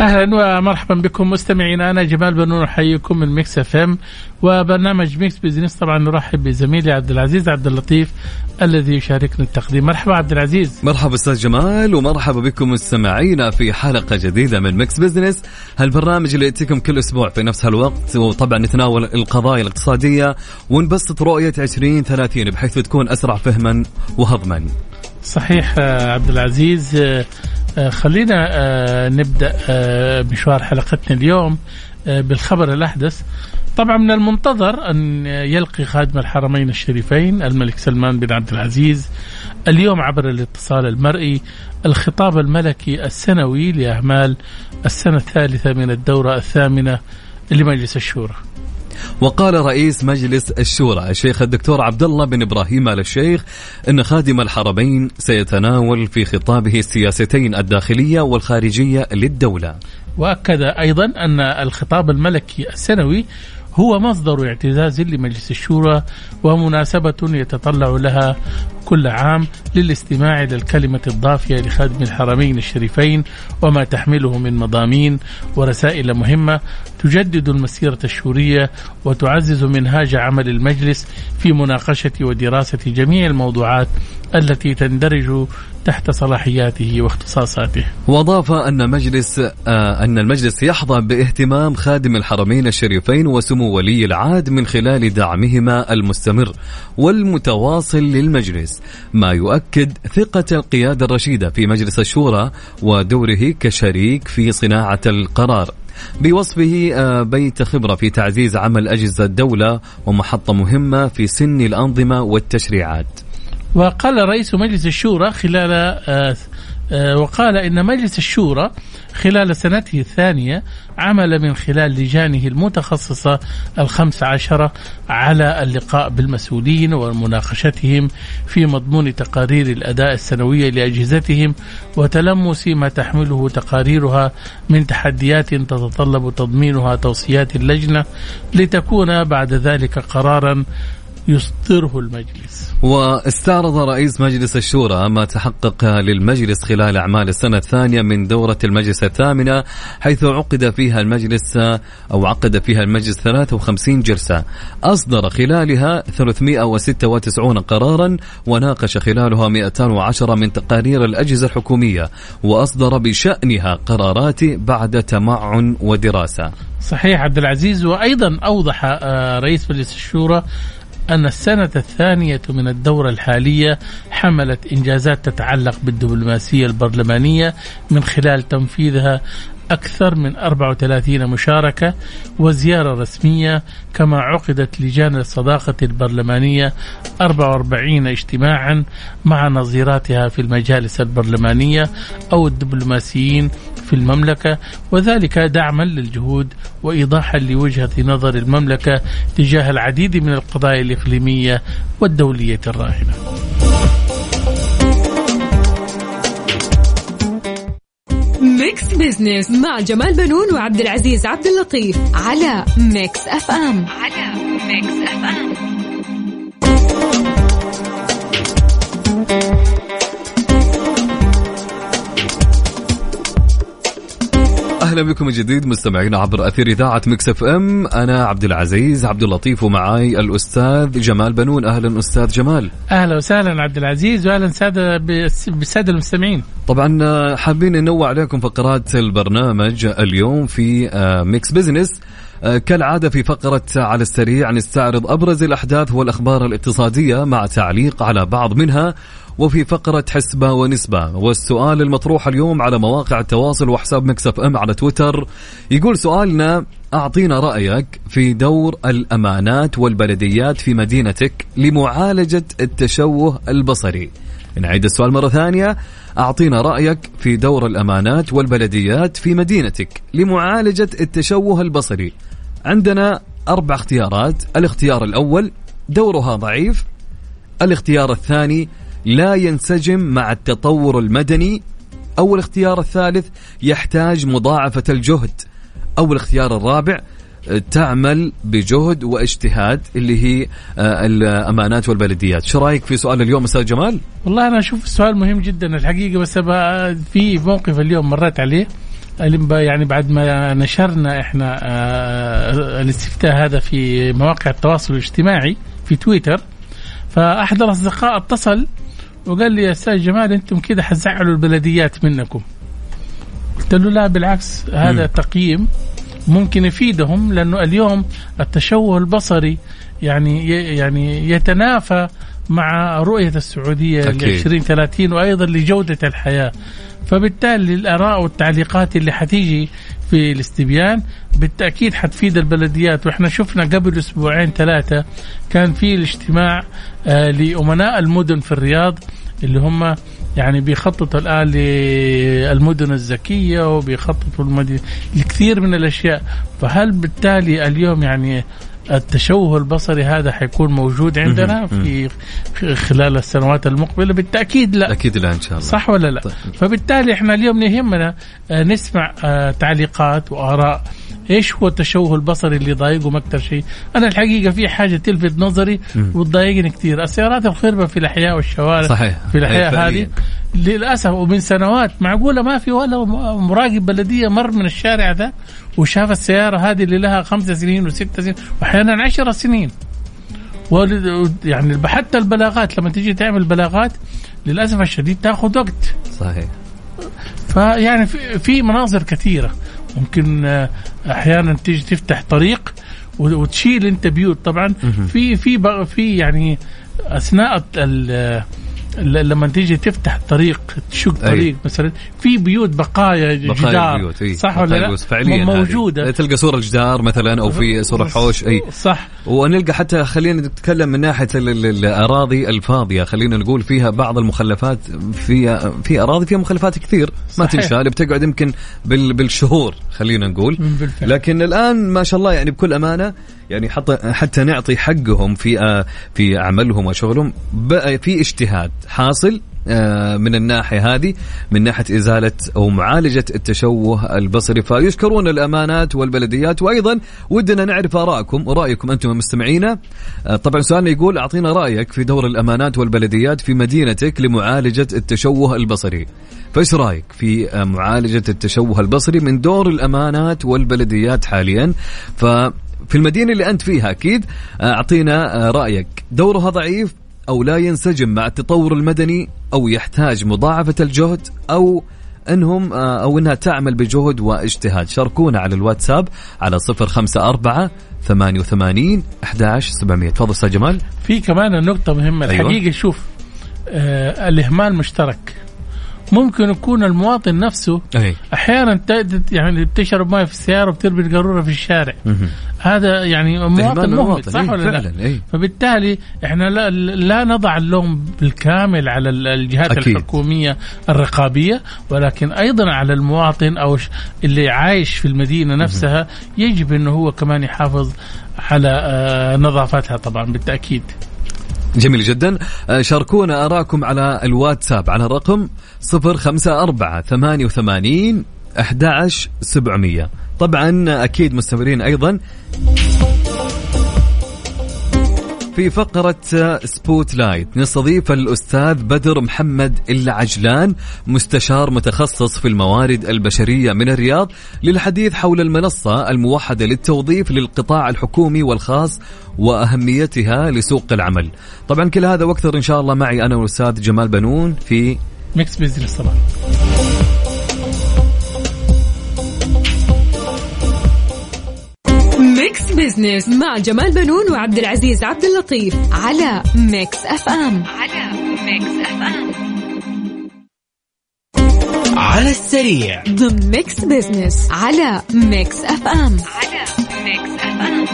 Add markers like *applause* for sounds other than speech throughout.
أهلا ومرحبا بكم مستمعينا. أنا جمال بنون أحييكم من Mix FM وبرنامج Mix Business. طبعا نرحب بزميلي عبد العزيز عبد اللطيف الذي يشاركنا التقديم. مرحبا عبد العزيز. مرحبا أستاذ جمال ومرحبا بكم مستمعينا في حلقة جديدة من Mix Business هالبرنامج اللي يأتيكم كل أسبوع في نفس هالوقت وطبعا نتناول القضايا الاقتصادية ونبسط رؤية 2030 بحيث تكون أسرع فهما وهضما. صحيح آه، عبد العزيز آه، خلينا آه، نبدأ آه، مشوار حلقتنا اليوم آه، بالخبر الأحدث طبعا من المنتظر أن يلقي خادم الحرمين الشريفين الملك سلمان بن عبد العزيز اليوم عبر الاتصال المرئي الخطاب الملكي السنوي لاعمال السنة الثالثة من الدورة الثامنة لمجلس الشورى. وقال رئيس مجلس الشورى الشيخ الدكتور عبد الله بن إبراهيم آل الشيخ إن خادم الحرمين سيتناول في خطابه السياستين الداخلية والخارجية للدولة. وأكد أيضا أن الخطاب الملكي السنوي هو مصدر اعتزاز لمجلس الشورى ومناسبة يتطلع لها كل عام للاستماع إلى الكلمة الضافية لخادم الحرمين الشريفين وما تحمله من مضامين ورسائل مهمة تجدد المسيرة الشورية وتعزز منهاج عمل المجلس في مناقشة ودراسة جميع الموضوعات التي تندرج تحت صلاحياته واختصاصاته. وأضاف أن مجلس آه أن المجلس يحظى باهتمام خادم الحرمين الشريفين وسمو ولي العهد من خلال دعمهما المستمر والمتواصل للمجلس، ما يؤكد ثقة القيادة الرشيدة في مجلس الشورى ودوره كشريك في صناعة القرار. بوصفه آه، بيت خبرة في تعزيز عمل أجهزة الدولة ومحطة مهمة في سن الأنظمة والتشريعات. وقال رئيس مجلس الشورى خلال آه، آه، وقال إن مجلس الشورى خلال سنته الثانية عمل من خلال لجانه المتخصصة الخمس عشره على اللقاء بالمسؤولين ومناقشتهم في مضمون تقارير الأداء السنوية لأجهزتهم وتلمس ما تحمله تقاريرها من تحديات تتطلب تضمينها توصيات اللجنة لتكون بعد ذلك قرارا يصدره المجلس. واستعرض رئيس مجلس الشورى ما تحقق للمجلس خلال أعمال السنة الثانية من دورة المجلس الثامنة حيث عقد فيها المجلس أو عقد فيها المجلس 53 جلسة. أصدر خلالها 396 قرارا وناقش خلالها 210 من تقارير الأجهزة الحكومية وأصدر بشأنها قرارات بعد تمعن ودراسة. صحيح عبد العزيز وأيضا أوضح آه، رئيس مجلس الشورى أن السنة الثانية من الدورة الحالية حملت إنجازات تتعلق بالدبلوماسية البرلمانية من خلال تنفيذها أكثر من 34 مشاركة وزيارة رسمية كما عقدت لجان الصداقة البرلمانية 44 اجتماعا مع نظيراتها في المجالس البرلمانية أو الدبلوماسيين في المملكة وذلك دعما للجهود وإيضاحا لوجهة نظر المملكة تجاه العديد من القضايا الإقليمية والدولية الراهنة. Mix Business مع جمال بنون وعبد العزيز عبد اللطيف على Mix FM. على Mix FM. أهلا بكم من جديد مستمعينا عبر أثير إذاعة Mix FM. أنا عبد العزيز عبد اللطيف ومعاي الأستاذ جمال بنون. أهلا أستاذ جمال. أهلا وسهلا عبد العزيز وأهلا سادة بس- بالسادة المستمعين. طبعا آه، حابين ننوع عليكم فقرات البرنامج اليوم في آه، Mix Business. آه، كالعادة في فقرة على السريع نستعرض أبرز الأحداث والأخبار الاقتصادية مع تعليق على بعض منها. وفي فقرة حسبة ونسبة. والسؤال المطروح اليوم على مواقع التواصل وحساب مكسف أم على تويتر. يقول سؤالنا أعطينا رأيك في دور الأمانات والبلديات في مدينتك لمعالجة التشوه البصري. نعيد السؤال مرة ثانية. أعطينا رأيك في دور الأمانات والبلديات في مدينتك لمعالجة التشوه البصري. عندنا أربع اختيارات. الاختيار الأول دورها ضعيف. الاختيار الثاني لا ينسجم مع التطور المدني. أو الاختيار الثالث يحتاج مضاعفة الجهد. أو الاختيار الرابع تعمل بجهد واجتهاد اللي هي آه، الأمانات والبلديات، شو رأيك في سؤال اليوم أستاذ جمال؟ والله أنا أشوف السؤال مهم جدا الحقيقة بس في موقف اليوم مريت عليه. يعني بعد ما نشرنا إحنا آه، الاستفتاء هذا في مواقع التواصل الاجتماعي في تويتر فأحد الأصدقاء اتصل وقال لي يا أستاذ جمال أنتم كده حتزعلوا البلديات منكم. قلت له لا بالعكس هذا م. تقييم ممكن يفيدهم لأنه اليوم التشوه البصري يعني يعني يتنافى مع رؤية السعودية ل 2030 وأيضا لجودة الحياة. فبالتالي الاراء والتعليقات اللي حتيجي في الاستبيان بالتأكيد حتفيد البلديات. وإحنا شفنا قبل أسبوعين ثلاثة كان في الاجتماع آه لأمناء المدن في الرياض اللي هم يعني بيخططوا الآن للمدن الذكية وبيخططوا المدن لكثير من الأشياء. فهل بالتالي اليوم يعني التشوه البصري هذا حيكون موجود عندنا في خلال السنوات المقبلة. بالتأكيد لا. أكيد لا إن شاء الله. صح ولا لا؟ طيب. فبالتالي إحنا اليوم يهمنا آه، نسمع آه، تعليقات وآراء. إيش هو التشوه البصري اللي يضايقهم أكثر شيء؟ أنا الحقيقة في حاجة تلفت نظري وتضايقني كثير، السيارات الخربة في الأحياء والشوارع. صحيح. في الأحياء هذه. للأسف ومن سنوات معقولة ما في ولا مراقب بلدية مر من الشارع ذا. وشاف السيارة هذه اللي لها خمس سنين وست سنين وأحيانا عشر سنين. يعني حتى البلاغات لما تيجي تعمل بلاغات للأسف الشديد تأخذ وقت. صحيح. فيعني في مناظر كثيرة. ممكن آه، أحيانا تيجي تفتح طريق وتشيل انت بيوت. طبعا في في في يعني أثناء لما تيجي تفتح طريق تشق طريق مثلا في بيوت بقايا, بقايا جدار بيوت أي. صح ولا لا؟ فعليا موجودة. تلقى صور الجدار مثلا أو في صور حوش أي. صح. ونلقى حتى خلينا نتكلم من ناحية الأراضي الفاضية. خلينا نقول فيها بعض المخلفات في في أراضي فيها مخلفات كثير ما تنشال بتقعد يمكن بالشهور خلينا نقول. بالفعل. لكن الآن ما شاء الله يعني بكل أمانة يعني حتى حتى نعطي حقهم في آه، في عملهم وشغلهم في اجتهاد حاصل آه، من الناحية هذه من ناحية إزالة أو معالجة التشوه البصري. فيشكرون الأمانات والبلديات. وأيضا ودنا نعرف ارائكم ورأيكم أنتم مستمعينا. آه، طبعا سؤالنا يقول أعطينا رأيك في دور الأمانات والبلديات في مدينتك لمعالجة التشوه البصري. فايش رأيك في معالجة التشوه البصري من دور الأمانات والبلديات حاليا؟ ف في المدينة اللي أنت فيها أكيد آه، أعطينا آه، رأيك. دورها ضعيف أو لا ينسجم مع التطور المدني أو يحتاج مضاعفة الجهد أو إنهم آه، أو إنها تعمل بجهد واجتهاد. شاركونا على الواتساب على صفر خمسة أربعة ثمانية وثمانين أحداش سبعمية. تفضل أستاذ جمال. في كمان نقطة مهمة. أيوة. الحقيقة شوف آه الإهمال مشترك. ممكن يكون المواطن نفسه. أحيانا يعني بتشرب ماء في السيارة وبترمي القاروره في الشارع هذا يعني مواطن مهمل صح إيه ولا لا؟ إيه؟ فبالتالي إحنا لا, لا نضع اللوم بالكامل على الجهات أكيد. الحكومية الرقابية ولكن أيضا على المواطن أو اللي عايش في المدينة نفسها يجب إنه هو كمان يحافظ على آه، نظافتها طبعا بالتأكيد جميل جدا. آه، شاركونا أراكم على الواتساب على الرقم 054 88 11700 طبعا أكيد مستمرين أيضا. في فقرة Spotlight نستضيف الأستاذ بدر محمد العجلان مستشار متخصص في الموارد البشرية من الرياض للحديث حول المنصة الموحدة للتوظيف للقطاع الحكومي والخاص وأهميتها لسوق العمل. طبعا كل هذا وأكثر إن شاء الله معي أنا والأستاذ جمال بنون في Mix Business طبعا. Business مع جمال بنون وعبد العزيز عبد اللطيف على Mix FM على Mix FM على السريع. ضمن Mix Business على Mix FM على Mix FM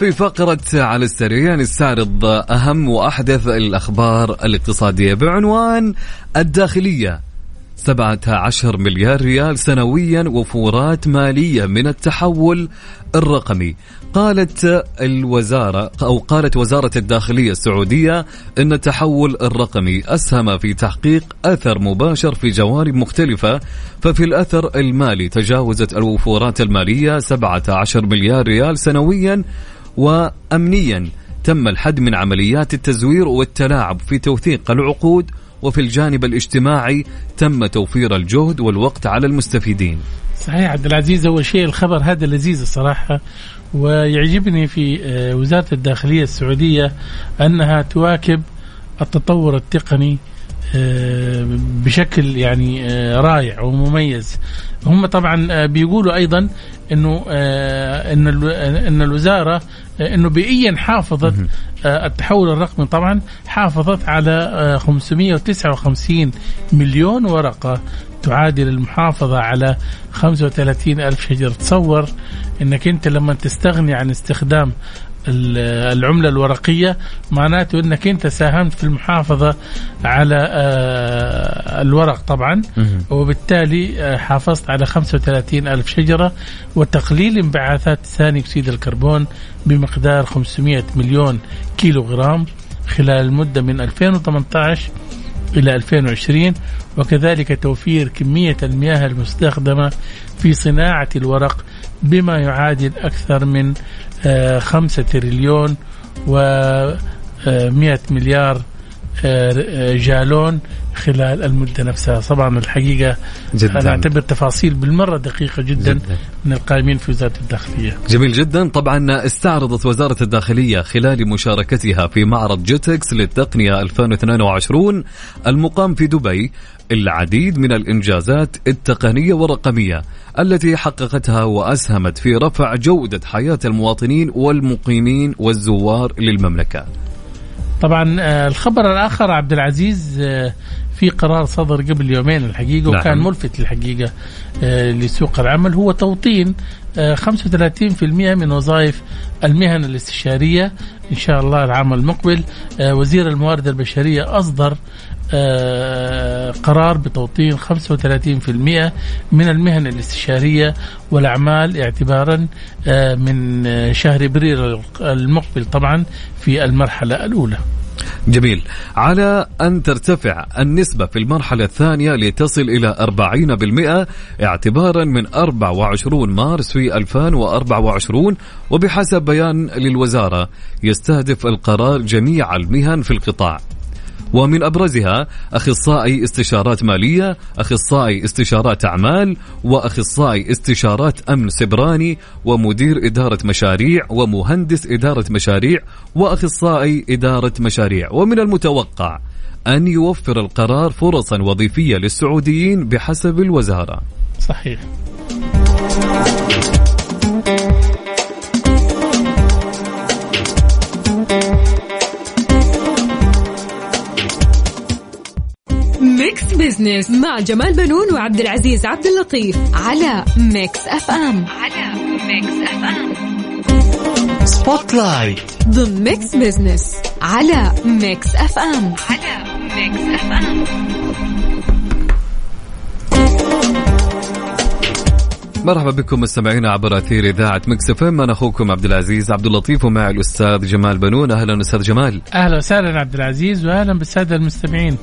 في فقرة على السريع نستعرض أهم وأحدث الأخبار الاقتصادية. بعنوان الداخلية 17 مليار ريال سنويا وفورات مالية من التحول الرقمي. قالت الوزارة أو قالت وزارة الداخلية السعودية أن التحول الرقمي أسهم في تحقيق أثر مباشر في جوانب مختلفة. ففي الأثر المالي تجاوزت الوفورات المالية 17 مليار ريال سنويا وأمنيا. تم الحد من عمليات التزوير والتلاعب في توثيق العقود وفي الجانب الاجتماعي تم توفير الجهد والوقت على المستفيدين. صحيح عبد العزيز اول شيء الخبر هذا لذيذ الصراحة ويعجبني في آه، وزارة الداخلية السعودية أنها تواكب التطور التقني آه، بشكل يعني آه، رائع ومميز. هم طبعا بيقولوا أيضا إنه إن إن الوزارة إنه بيئيا حافظت التحول الرقمي. طبعا حافظت على 559 مليون ورقة تعادل المحافظة على 35 ألف شجرة. تصور أنك أنت لما تستغني عن استخدام العملة الورقية. معناته أنك أنت ساهمت في المحافظة على آه، الورق طبعا. وبالتالي آه، حافظت على 35 ألف شجرة. وتقليل انبعاثات ثاني أكسيد الكربون بمقدار 500 مليون كيلو غرام خلال المدة من 2018 إلى 2020 وكذلك توفير كمية المياه المستخدمة في صناعة الورق بما يعادل أكثر من آه، خمسة تريليون و 100 مليار آه، جالون. خلال المدة نفسها. طبعا الحقيقة جدا. أنا أعتبر تفاصيل بالمرة دقيقة جدا, جدا. من القائمين في وزارة الداخلية. جميل جدا. طبعا استعرضت وزارة الداخلية خلال مشاركتها في معرض جيتكس للتقنية 2022 المقام في دبي العديد من الإنجازات التقنية والرقمية التي حققتها وأسهمت في رفع جودة حياة المواطنين والمقيمين والزوار للمملكة. طبعا آه، الخبر الآخر عبد العزيز آه، في قرار صدر قبل يومين الحقيقة نعم. وكان ملفت الحقيقة آه، لسوق العمل هو توطين 35% من وظائف المهن الاستشارية إن شاء الله العام المقبل وزير الموارد البشرية أصدر قرار بتوطين 35% من المهن الاستشارية والأعمال اعتبارا من شهر إبريل المقبل طبعا في المرحلة الأولى. جميل على أن ترتفع النسبة في المرحلة الثانية لتصل إلى 40% اعتبارا من 24 مارس في 2024 وبحسب بيان للوزارة يستهدف القرار جميع المهن في القطاع ومن أبرزها أخصائي استشارات مالية، أخصائي استشارات أعمال، وأخصائي استشارات أمن سبراني، ومدير إدارة مشاريع، ومهندس إدارة مشاريع، وأخصائي إدارة مشاريع، ومن المتوقع أن يوفر القرار فرصا وظيفية للسعوديين بحسب الوزارة. صحيح. Business مع جمال بنون وعبد العزيز عبد اللطيف على Mix FM على Mix FM Spotlight ضمن Mix Business على Mix FM على Mix FM مرحبا بكم مستمعينا عبر أثير إذاعة Mix FM أنا أخوكم عبد العزيز عبد اللطيف ومع الأستاذ جمال بنون. أهلا أستاذ جمال. أهلا وسهلا عبد العزيز واهلا بالسادة المستمعين.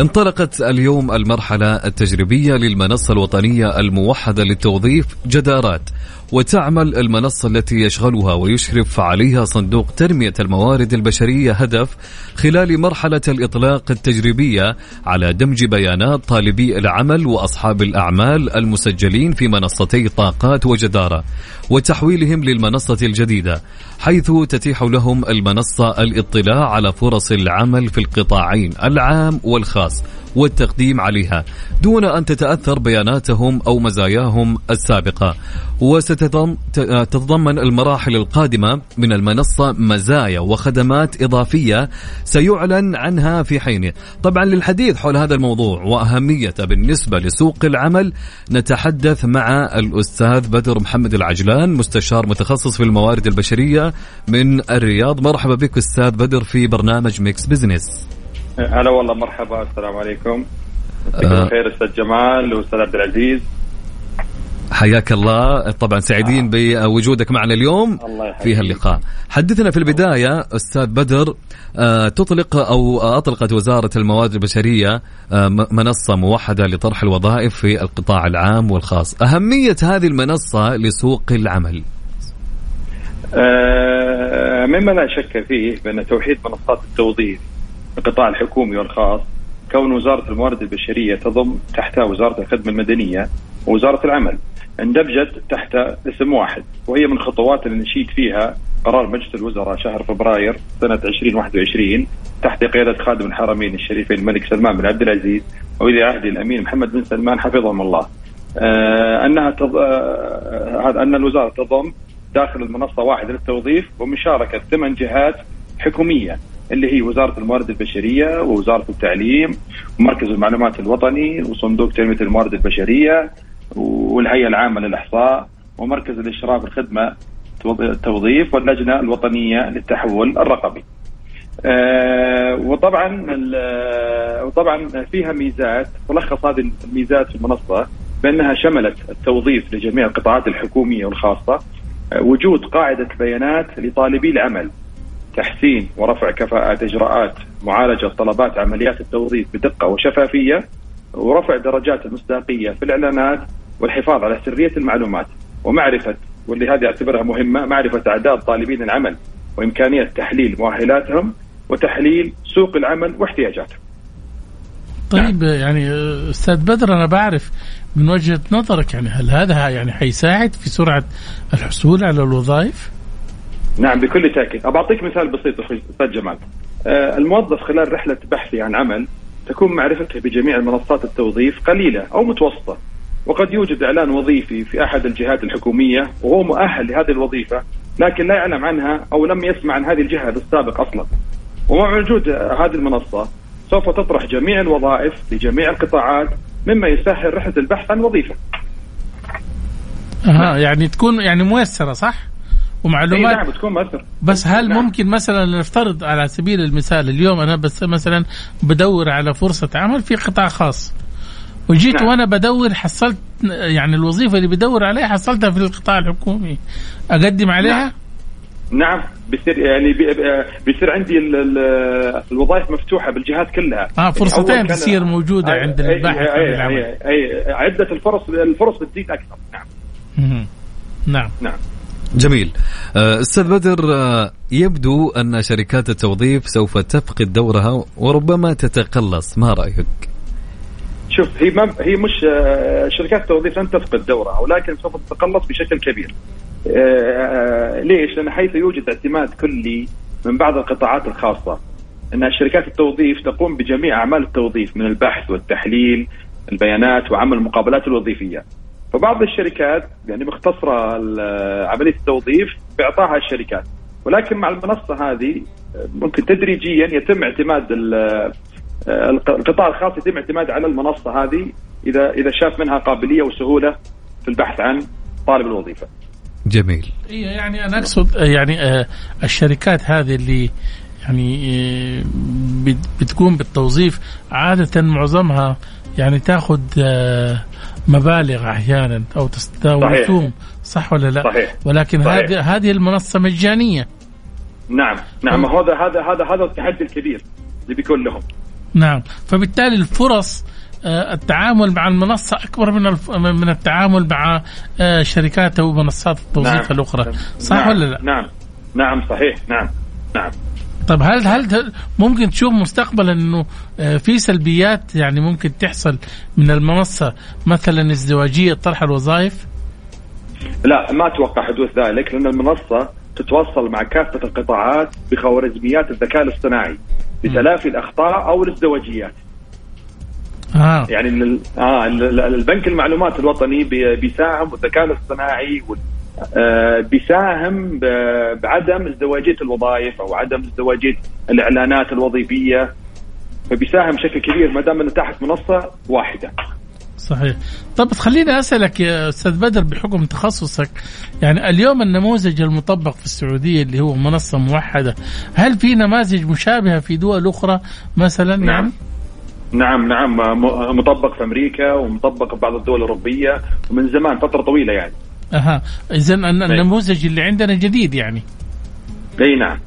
انطلقت اليوم المرحلة التجريبية للمنصة الوطنية الموحدة للتوظيف جدارات. وتعمل المنصة التي يشغلها ويشرف عليها صندوق تنمية الموارد البشرية هدف خلال مرحلة الإطلاق التجريبية على دمج بيانات طالبي العمل وأصحاب الأعمال المسجلين في منصتي طاقات وجدارة وتحويلهم للمنصة الجديدة حيث تتيح لهم المنصة الاطلاع على فرص العمل في القطاعين العام والخاص والتقديم عليها. دون أن تتأثر بياناتهم أو مزاياهم السابقة. وستتضمن المراحل القادمة من المنصة مزايا وخدمات إضافية سيعلن عنها في حينه طبعا للحديث حول هذا الموضوع وأهميته بالنسبة لسوق العمل نتحدث مع الأستاذ بدر محمد العجلان مستشار متخصص في الموارد البشرية من الرياض. مرحبا بك أستاذ بدر في برنامج Mix Business. هلا والله مرحبا السلام عليكم. مساء الخير أستاذ جمال وأستاذ عبد العزيز. حياك الله. طبعا سعيدين بوجودك معنا اليوم. في هاللقاء. حدثنا في البداية أستاذ بدر آه، تطلق أو أطلقت وزارة الموارد البشرية آه، منصة موحدة لطرح الوظائف في القطاع العام والخاص. أهمية هذه المنصة لسوق العمل؟ آه، مما لا شك فيه بأن توحيد منصات التوظيف القطاع الحكومي والخاص كون وزارة الموارد البشرية تضم تحتها وزارة الخدمة المدنية ووزارة العمل اندمجت تحت اسم واحد وهي من خطوات اللي نشيد فيها قرار مجلس الوزراء شهر فبراير سنة 2021 تحت قيادة خادم الحرمين الشريفين الملك سلمان بن عبد العزيز وولي عهد الأمين محمد بن سلمان حفظهم الله. آه أنها تض... آه هذا أن الوزارة تضم داخل المنصة واحدة للتوظيف ومشاركة ثمان جهات حكومية اللي هي وزارة الموارد البشرية ووزارة التعليم ومركز المعلومات الوطني وصندوق تنمية الموارد البشرية والهيئة العامة للإحصاء ومركز الإشراف الخدمه التوظيف واللجنة الوطنية للتحول الرقمي. آه وطبعا ال- وطبعا فيها ميزات تلخص هذه الميزات في المنصة بأنها شملت التوظيف لجميع القطاعات الحكومية والخاصة آه وجود قاعدة بيانات لطالبي العمل تحسين ورفع كفاءات إجراءات معالجة طلبات عمليات التوظيف بدقة وشفافية ورفع درجات المصداقية في الإعلانات والحفاظ على سرية المعلومات ومعرفة واللي هذه أعتبرها مهمة معرفة أعداد طالبين العمل وإمكانية تحليل مؤهلاتهم وتحليل سوق العمل واحتياجاتهم. طيب يعني أستاذ بدر أنا بعرف من وجهة نظرك يعني هل هذا يعني حيساعد في سرعة الحصول على الوظائف؟ نعم بكل تأكيد، ابى أعطيك مثال بسيط أستاذ جمال. آه الموظف خلال رحلة بحثه عن عمل تكون معرفته بجميع منصات التوظيف قليلة أو متوسطة. وقد يوجد إعلان وظيفي في أحد الجهات الحكومية وهو مؤهل لهذه الوظيفة لكن لا يعلم عنها أو لم يسمع عن هذه الجهة بالسابق أصلا. ومع وجود هذه المنصة سوف تطرح جميع الوظائف لجميع القطاعات مما يسهل رحلة البحث عن وظيفة. أها يعني تكون يعني ميسرة صح؟ اي ومعلومات نعم بتكون مؤثر. بس هل نعم. ممكن مثلا نفترض على سبيل المثال اليوم أنا بس مثلا بدور على فرصة عمل في قطاع خاص وجيت نعم. وأنا بدور حصلت يعني الوظيفة اللي بدور عليها حصلتها في القطاع الحكومي أقدم عليها؟ نعم بيصير يعني بي- بي- بيصير عندي ال- ال- الوظائف مفتوحة بالجهات كلها آه فرصتين يعني أول كان- تصير موجودة عند الباحث عن العمل أي عدة الفرص الفرص بتزيد أكثر نعم. نعم نعم جميل آه، أستاذ بدر آه، يبدو أن شركات التوظيف سوف تفقد دورها وربما تتقلص ما رأيك؟ شوف هي ما هي مش آه، شركات التوظيف لن تفقد دورها ولكن سوف تتقلص بشكل كبير. ليش؟ لأن حيث يوجد اعتماد كلي من بعض القطاعات الخاصة أن شركات التوظيف تقوم بجميع أعمال التوظيف من البحث والتحليل البيانات وعمل المقابلات الوظيفية. فبعض الشركات يعني مختصره عملية التوظيف باعطائها الشركات ولكن مع المنصة هذه ممكن تدريجيا يتم اعتماد ال- الق- القطاع الخاص يتم اعتماد على المنصة هذه اذا إذا شاف منها قابلية وسهولة في البحث عن طالب الوظيفة. جميل إيه يعني أنا أقصد يعني آه، الشركات هذه اللي يعني آه، بت- بتقوم بالتوظيف عادة معظمها يعني تاخذ آه، مبالغ أحيانا أو أو. رسوم صح ولا لا؟ صحيح. ولكن. هذه هذه المنصة مجانية نعم نعم هذا هذا هذا هذا التحدي الكبير اللي بيكون لهم. نعم فبالتالي الفرص آه، التعامل مع المنصة أكبر من من التعامل مع آه، شركات أو منصات التوظيف نعم. الأخرى صح نعم. ولا لا؟ نعم نعم صحيح نعم نعم طب هل هل ممكن تشوف مستقبلا إنه آه، في سلبيات يعني ممكن تحصل من المنصة مثلا ازدواجية طرح الوظائف؟ لا ما أتوقع حدوث ذلك لأن المنصة تتواصل مع كافة القطاعات بخوارزميات الذكاء الاصطناعي لتلافي الأخطاء أو الازدواجيات آه يعني آه ال- ال- البنك المعلومات الوطني بي- بيساهم والذكاء الاصطناعي وال- آه، بيساهم ب- بعدم ازدواجية الوظائف أو عدم ازدواجية الإعلانات الوظيفية فبيساهم بشكل كبير ما دام أنه تحت منصة واحدة. صحيح طب خليني أسألك يا أستاذ بدر بحكم تخصصك يعني اليوم النموذج المطبق في السعودية اللي هو منصة موحدة هل في نماذج مشابهة في دول أخرى مثلا نعم. يعني نعم نعم مطبق في أمريكا ومطبق في بعض الدول الأوروبية ومن زمان فترة طويلة يعني. أها اذا النموذج اللي عندنا جديد يعني أي نعم.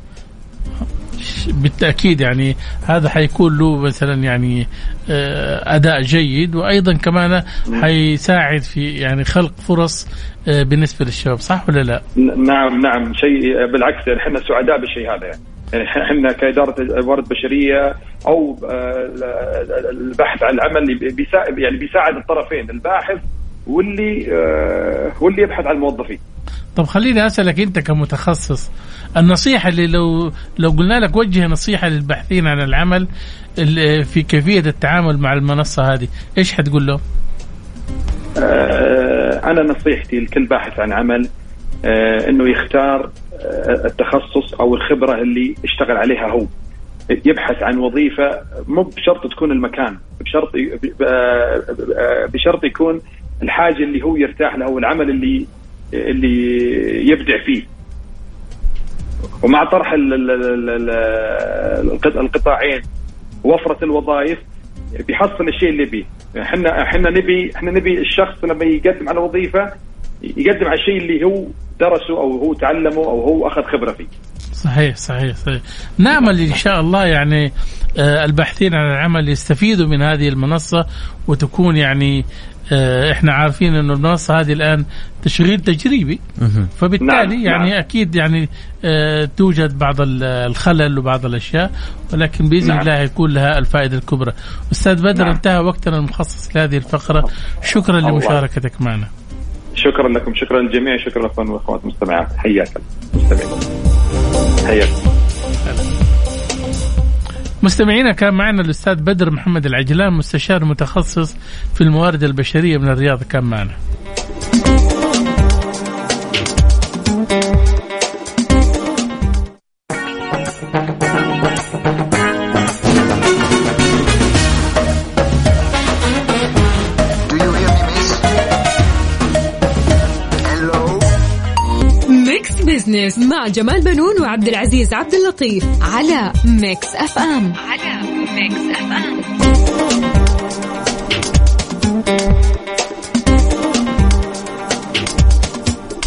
بالتأكيد يعني هذا حيكون له مثلا يعني آه، أداء جيد وأيضا كمان حيساعد في يعني خلق فرص آه، بالنسبة للشباب صح ولا لا؟ نعم نعم شيء بالعكس يعني إحنا سعداء بالشيء هذا يعني. يعني إحنا كإدارة موارد بشريه أو آه، البحث عن العمل بيساعد يعني بيساعد الطرفين الباحث واللي آه، واللي يبحث عن الموظفين. طب خليني أسألك أنت كمتخصص النصيحة اللي لو لو قلنا لك وجه نصيحة للباحثين عن العمل ال- في كيفية التعامل مع المنصة هذه إيش حتقول له؟ آه، أنا نصيحتي لكل باحث عن عمل آه، إنه يختار التخصص أو الخبرة اللي اشتغل عليها هو يبحث عن وظيفة مو بشرط تكون المكان بشرط بشرط يكون الحاجة اللي هو يرتاح لها والعمل اللي اللي يبدع فيه. ومع طرح ال- ال- ال- ال- القط- القطاعين وفرة الوظائف بيحصل الشيء اللي يبيه إحنا إحنا نبي إحنا نبي الشخص لما يقدم على وظيفة يقدم على الشيء اللي هو درسه أو هو تعلمه أو هو أخذ خبرة فيه. صحيح صحيح صحيح. نامل إن شاء الله يعني آه، الباحثين عن العمل يستفيدوا من هذه المنصة وتكون يعني إحنا عارفين إنه المنصه هذه الآن تشغيل تجريبي فبالتالي نعم، يعني نعم. أكيد يعني آه، توجد بعض ال- الخلل وبعض الأشياء ولكن بإذن نعم. الله يكون لها الفائدة الكبرى. أستاذ بدر نعم. انتهى وقتنا المخصص لهذه الفقرة شكرا الله. لمشاركتك معنا. شكرا لكم شكرا للجميع شكرا لكم وأخوات المستمعات حياك المستمعين حياك مستمعينا كان معنا الأستاذ بدر محمد العجلان مستشار متخصص في الموارد البشرية من الرياض كان معنا. Business مع جمال بنون وعبد العزيز عبد اللطيف على Mix FM. على Mix FM.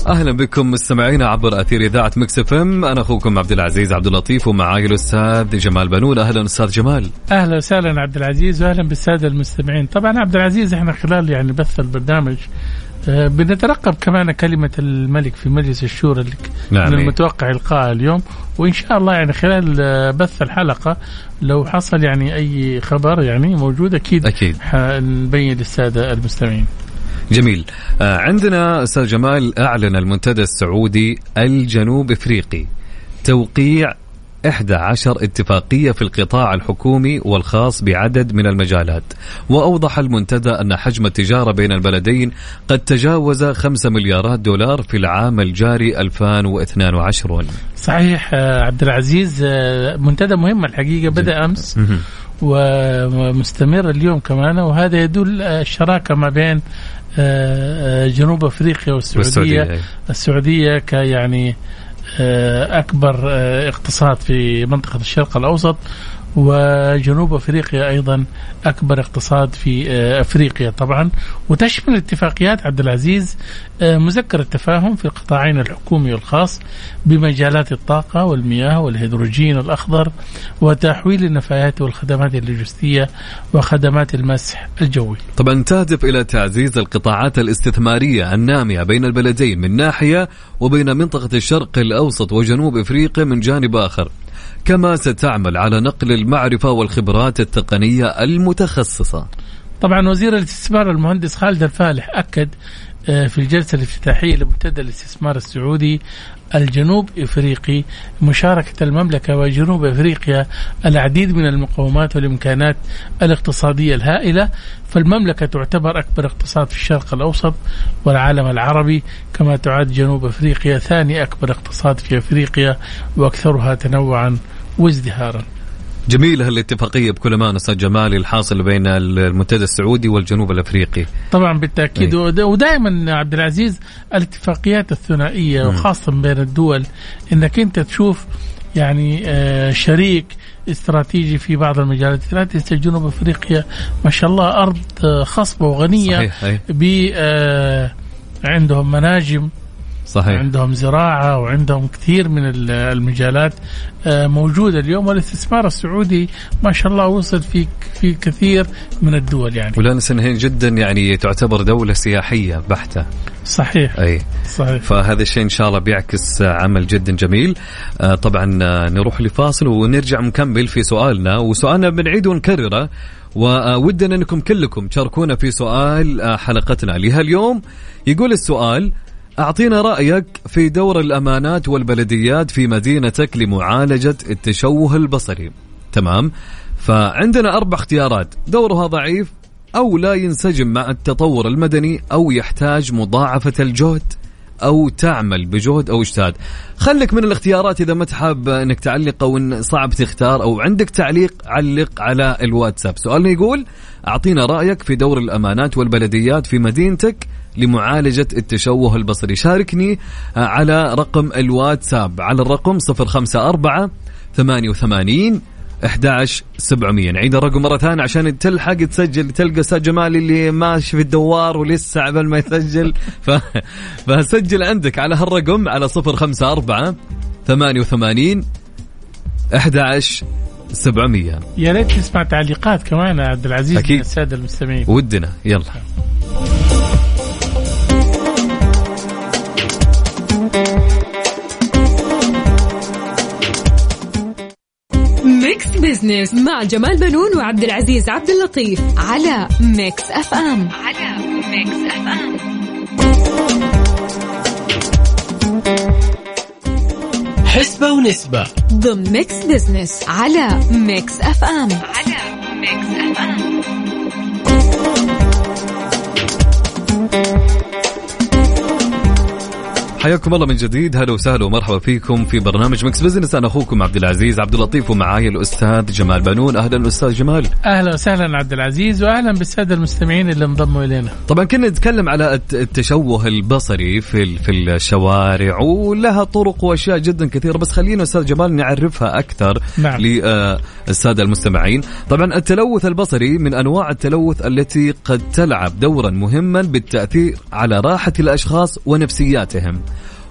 أهلا بكم مستمعينا عبر أثير إذاعة Mix FM. أنا أخوكم عبد العزيز عبد اللطيف ومعاي الأستاذ جمال بنون. أهلا أستاذ جمال. أهلا وسهلا عبد العزيز وأهلا بالسادة المستمعين، طبعا عبد العزيز إحنا خلال يعني بث البرنامج بنترقب كمان كلمة الملك في مجلس الشورى اللي نعم. من المتوقع إلقائها اليوم وإن شاء الله يعني خلال آه، بث الحلقة لو حصل يعني أي خبر يعني موجود أكيد أكيد. حنبين للسادة المستمعين جميل آه عندنا أستاذ جمال أعلن المنتدى السعودي الجنوب إفريقي توقيع 11 اتفاقية في القطاع الحكومي والخاص بعدد من المجالات. وأوضح المنتدى أن حجم التجارة بين البلدين قد تجاوز 5 مليارات دولار في العام الجاري 2022 صحيح آه، عبد العزيز آه، منتدى مهم الحقيقة بدأ أمس. ومستمر اليوم كمان وهذا يدل آه، الشراكة ما بين جنوب أفريقيا والسعودية. والسعودية. السعودية كيعني أكبر آه، اقتصاد في منطقة الشرق الأوسط. وجنوب أفريقيا أيضا أكبر اقتصاد في آه، أفريقيا طبعا وتشمل اتفاقيات عبد العزيز آه، مذكره تفاهم في القطاعين الحكومي والخاص بمجالات الطاقة والمياه والهيدروجين الأخضر وتحويل النفايات والخدمات اللوجستية وخدمات المسح الجوي. طبعا تهدف إلى تعزيز القطاعات الاستثمارية النامية بين البلدين من ناحية وبين منطقة الشرق الأوسط وجنوب إفريقيا من جانب آخر كما ستعمل على نقل المعرفة والخبرات التقنية المتخصصة. طبعا وزير الاستثمار المهندس خالد الفالح أكد آه، في الجلسة الافتتاحية لمنتدى الاستثمار السعودي الجنوب إفريقي مشاركة المملكة وجنوب إفريقيا العديد من المقومات والإمكانات الاقتصادية الهائلة فالمملكة تعتبر أكبر اقتصاد في الشرق الأوسط والعالم العربي كما تعد جنوب إفريقيا ثاني أكبر اقتصاد في إفريقيا وأكثرها تنوعا وازدهارا. جميلة هالاتفاقية بكل أمانة أستاذ جمال الحاصل بين المنتدى السعودي والجنوب الأفريقي. طبعا بالتأكيد. أي. ود- ودائما عبد العزيز الاتفاقيات الثنائية وخاصه بين الدول إنك أنت تشوف يعني آه، شريك استراتيجي في بعض المجالات. لا تنسى جنوب أفريقيا ما شاء الله أرض خصبة وغنية صحيح. ب آه، عندهم مناجم. صحيح. عندهم زراعة وعندهم كثير من ال- المجالات آه، موجودة اليوم والاستثمار السعودي ما شاء الله وصل في في كثير من الدول يعني. ولا ننسى أنها جدا يعني تعتبر دولة سياحية بحتة. صحيح. أي. صحيح. فهذا الشيء إن شاء الله بيعكس عمل جدا جميل. آه، طبعا آه، نروح لفاصل ونرجع نكمل في سؤالنا وسؤالنا بنعيد ونكرره وودنا أنكم كلكم تشاركونا في سؤال حلقتنا لها اليوم يقول السؤال أعطينا رأيك في دور الأمانات والبلديات في مدينتك لمعالجة التشوه البصري. تمام؟ فعندنا أربع اختيارات. دورها ضعيف أو لا ينسجم مع التطور المدني أو يحتاج مضاعفة الجهد أو تعمل بجهد أو اجتهاد. خليك من الاختيارات إذا ما تحب إنك تعلق أو إن صعب تختار أو عندك تعليق علق على الواتساب. سؤالنا يقول أعطينا رأيك في دور الأمانات والبلديات في مدينتك لمعالجة التشوه البصري. شاركني آه، على رقم الواتساب على الرقم 054 88 11 700 نعيد الرقم مرة ثانية عشان تلحق تسجل تلقى أستاذ جمال اللي ماشي في الدوار ولسه عبال ما يسجل. *laughs* ف... فسجل عندك على هالرقم على 054 88 11 700 يا ريت نسمع تعليقات كمان يا عبد العزيز أكيد. من السادة المستمعين. ودنا يلا. Mix Business مع جمال بنون وعبد العزيز عبد اللطيف على Mix FM على Mix FM حسبة ونسبة. ضمن Mix Business على Mix FM على Mix FM حياكم الله من جديد. هلا وسهلا ومرحبا فيكم في برنامج Mix Business. أنا أخوكم عبد العزيز عبد اللطيف ومعاي الأستاذ جمال بنون. أهلا أستاذ جمال. أهلا وسهلا عبد العزيز وأهلا بالسادة المستمعين اللي انضموا إلينا. طبعا كنا نتكلم على الت- التشوه البصري في في الشوارع ولها طرق وأشياء جدا كثيرة بس خلينا أستاذ جمال نعرفها أكثر نعم. للسادة المستمعين. طبعا التلوث البصري من أنواع التلوث التي قد تلعب دورا مهما بالتأثير على راحة الأشخاص ونفسياتهم.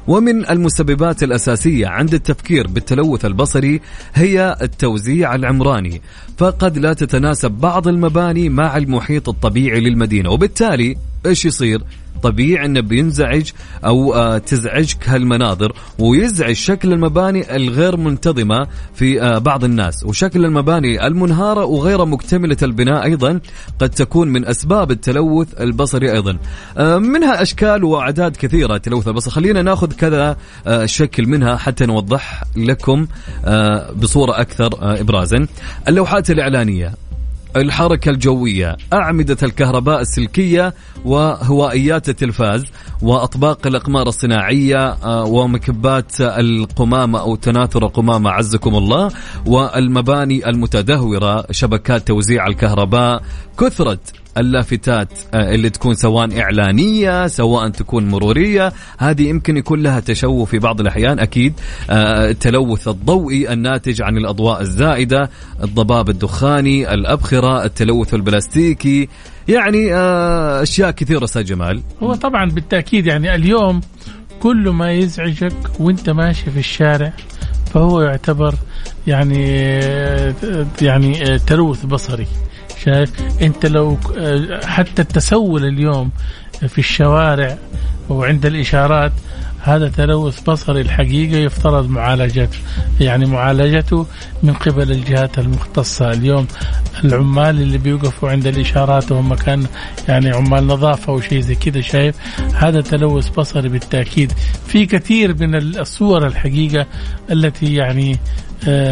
ومن المسببات الأساسية عند التفكير بالتلوث البصري هي التوزيع العمراني فقد لا تتناسب بعض المباني مع المحيط الطبيعي للمدينة وبالتالي إيش يصير؟ طبيعي إنه بينزعج أو آه تزعجك هالمناظر ويزعج شكل المباني الغير منتظمة في آه بعض الناس وشكل المباني المنهارة وغير مكتملة البناء أيضا قد تكون من أسباب التلوث البصري أيضا. آه منها أشكال وأعداد كثيرة تلوث البصر خلينا ناخذ كذا شكل منها حتى نوضح لكم بصورة أكثر ابرازا. اللوحات الإعلانية. الحركة الجوية أعمدة الكهرباء السلكية وهوائيات التلفاز وأطباق الأقمار الصناعية آه، ومكبات القمامة أو تناثر القمامة عزكم الله والمباني المتدهورة شبكات توزيع الكهرباء كثرة اللافتات آه، اللي تكون سواء إعلانية سواء تكون مرورية هذه يمكن يكون لها تشوه في بعض الأحيان أكيد. آه، التلوث الضوئي الناتج عن الأضواء الزائدة الضباب الدخاني الأبخرة التلوث البلاستيكي يعني آه، أشياء كثيرة أستاذ جمال. هو طبعا بالتأكيد يعني اليوم كل ما يزعجك وأنت ماشي في الشارع فهو يعتبر يعني يعني تلوث بصري. شايف؟ انت لو حتى التسول اليوم في الشوارع وعند الإشارات هذا تلوث بصري الحقيقة يفترض معالجته. يعني معالجته من قبل الجهات المختصة. اليوم العمال اللي بيوقفوا عند الإشارات وهم كان يعني عمال نظافة أو شيء زي كذا شايف؟ هذا تلوث بصري بالتأكيد. في كثير من الصور الحقيقة التي يعني آه،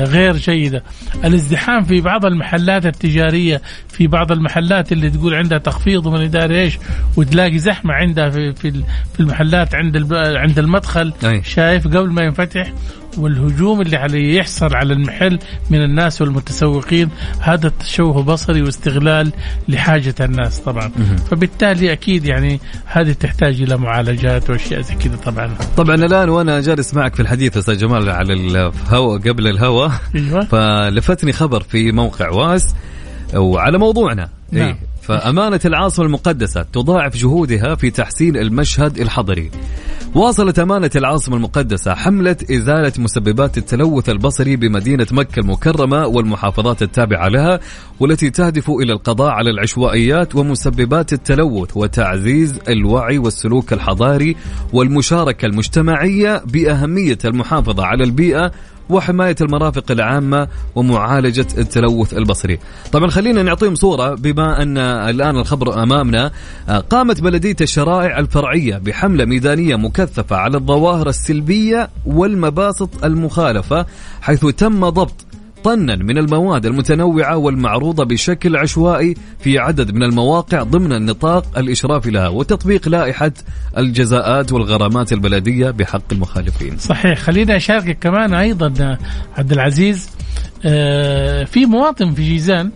غير جيدة الازدحام في بعض المحلات التجارية في بعض المحلات اللي تقول عندها تخفيض ومن إداري إيش وتلاقي زحمة عندها في في المحلات عند عند المدخل أي. شايف قبل ما ينفتح والهجوم اللي عليه يحصل على المحل من الناس والمتسوقين هذا تشوه بصري واستغلال لحاجة الناس طبعا. فبالتالي أكيد يعني هذه تحتاج إلى معالجات وأشياء زي كذا طبعا. طبعا الآن وأنا جالس معك في الحديث أستاذ جمال على الهواء قبل الهواء أيوة. فلفتني خبر في موقع واس وعلى موضوعنا. نعم. إيه. فأمانة العاصمة المقدسة تضاعف جهودها في تحسين المشهد الحضري. واصلت أمانة العاصمة المقدسة حملة إزالة مسببات التلوث البصري بمدينة مكة المكرمة والمحافظات التابعة لها والتي تهدف إلى القضاء على العشوائيات ومسببات التلوث وتعزيز الوعي والسلوك الحضاري والمشاركة المجتمعية بأهمية المحافظة على البيئة وحماية المرافق العامة ومعالجة التلوث البصري. طبعا خلينا نعطيهم صورة بما أن الآن الخبر أمامنا آه، قامت بلدية الشرائع الفرعية بحملة ميدانية مكثفة على الظواهر السلبية والمباسط المخالفة حيث تم ضبط طنا من المواد المتنوعة والمعروضة بشكل عشوائي في عدد من المواقع ضمن النطاق الإشرافي لها وتطبيق لائحة الجزاءات والغرامات البلدية بحق المخالفين. صحيح. خليني أشاركك كمان أيضا عبد العزيز آه، في مواطن في جيزان.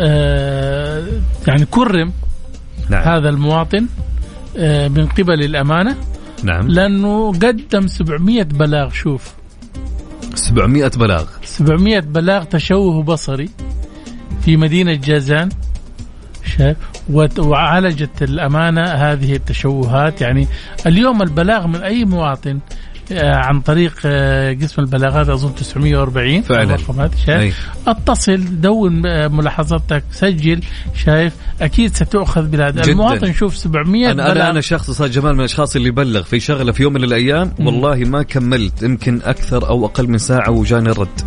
آه، يعني كرم نعم. هذا المواطن آه، من قبل الأمانة نعم. لأنه قدم 700 بلاغ شوف. 700 بلاغ. 700 بلاغ تشوه بصري في مدينة جازان. وعالجت الأمانة هذه التشوهات. يعني اليوم البلاغ من أي مواطن عن طريق آه، قسم البلاغات أظن 940 فعلا. شايف أي. اتصل دون آه، ملاحظاتك سجل شايف. أكيد ستؤخذ جداً. المواطن شوف 700 أنا بلاغ. أنا شخص أستاذ جمال من الأشخاص اللي بلغ في شغلة في يوم من الأيام. والله ما كملت يمكن أكثر أو أقل من ساعة وجاني الرد.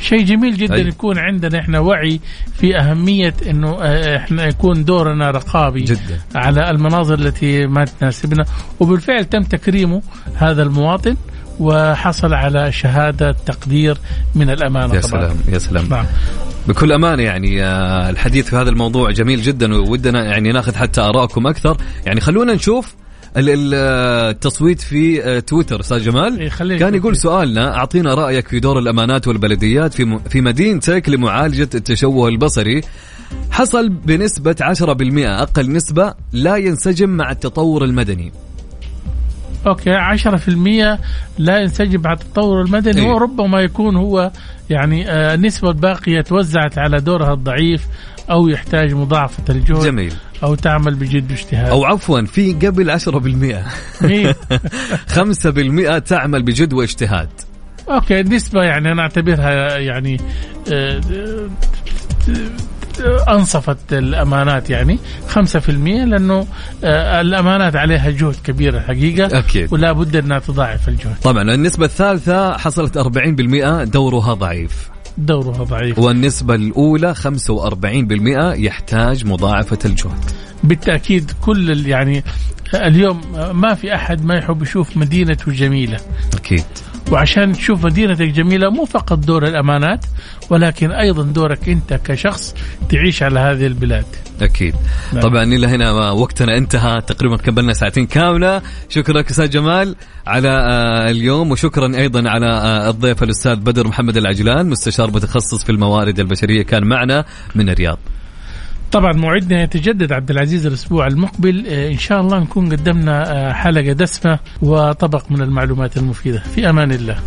شيء جميل جدا أي. يكون عندنا إحنا وعي في أهمية إنه آه، إحنا يكون دورنا رقابي جدا. على المناظر التي ما تناسبنا. وبالفعل تم تكريمه هذا المواطن. وحصل على شهادة تقدير من الأمانة يا طبعا. سلام يا سلام. نعم. بكل امانه يعني آه، الحديث في هذا الموضوع جميل جدا وودنا يعني ناخذ حتى ارائكم أكثر. يعني خلونا نشوف ال- ال- التصويت في آه، تويتر. أستاذ جمال إيه، كان يقول. سؤالنا أعطينا رأيك في دور الأمانات والبلديات في في مدينتك لمعالجة التشوه البصري. حصل بنسبة 10% أقل نسبة لا ينسجم مع التطور المدني. أوكي 10% لا ينسجم مع التطور المدني إيه. وربما يكون هو يعني آه، النسبة الباقيه توزعت على دورها الضعيف أو يحتاج مضاعفة الجهد جميل أو تعمل بجد واجتهاد أو عفوا في قبل 10% مين؟ 5% تعمل بجد واجتهاد أوكي النسبة يعني أنا أعتبرها يعني آه، آه، أنصفت الأمانات يعني 5% لأنه آه، الأمانات عليها جهد كبير الحقيقة أكيد. ولا بد أنها تضاعف الجهد. طبعا النسبة الثالثة حصلت 40% دورها ضعيف. دورها ضعيف. والنسبة الأولى 45% يحتاج مضاعفة الجهد. بالتأكيد كل يعني اليوم ما في أحد ما يحب يشوف مدينته جميلة. أكيد. وعشان تشوف مدينتك جميلة مو فقط دور الأمانات ولكن أيضا دورك أنت كشخص تعيش على هذه البلاد. أكيد. نعم. طبعا إلى هنا وقتنا انتهى. تقريبا كملنا ساعتين كاملة. شكرا لك أستاذ جمال على آه، اليوم وشكرا أيضا على آه، الضيف الأستاذ بدر محمد العجلان مستشار متخصص في الموارد البشرية كان معنا من الرياض. طبعا موعدنا يتجدد عبد العزيز الأسبوع المقبل. آه، إن شاء الله نكون قدمنا آه، حلقة دسمة وطبق من المعلومات المفيدة. في أمان الله.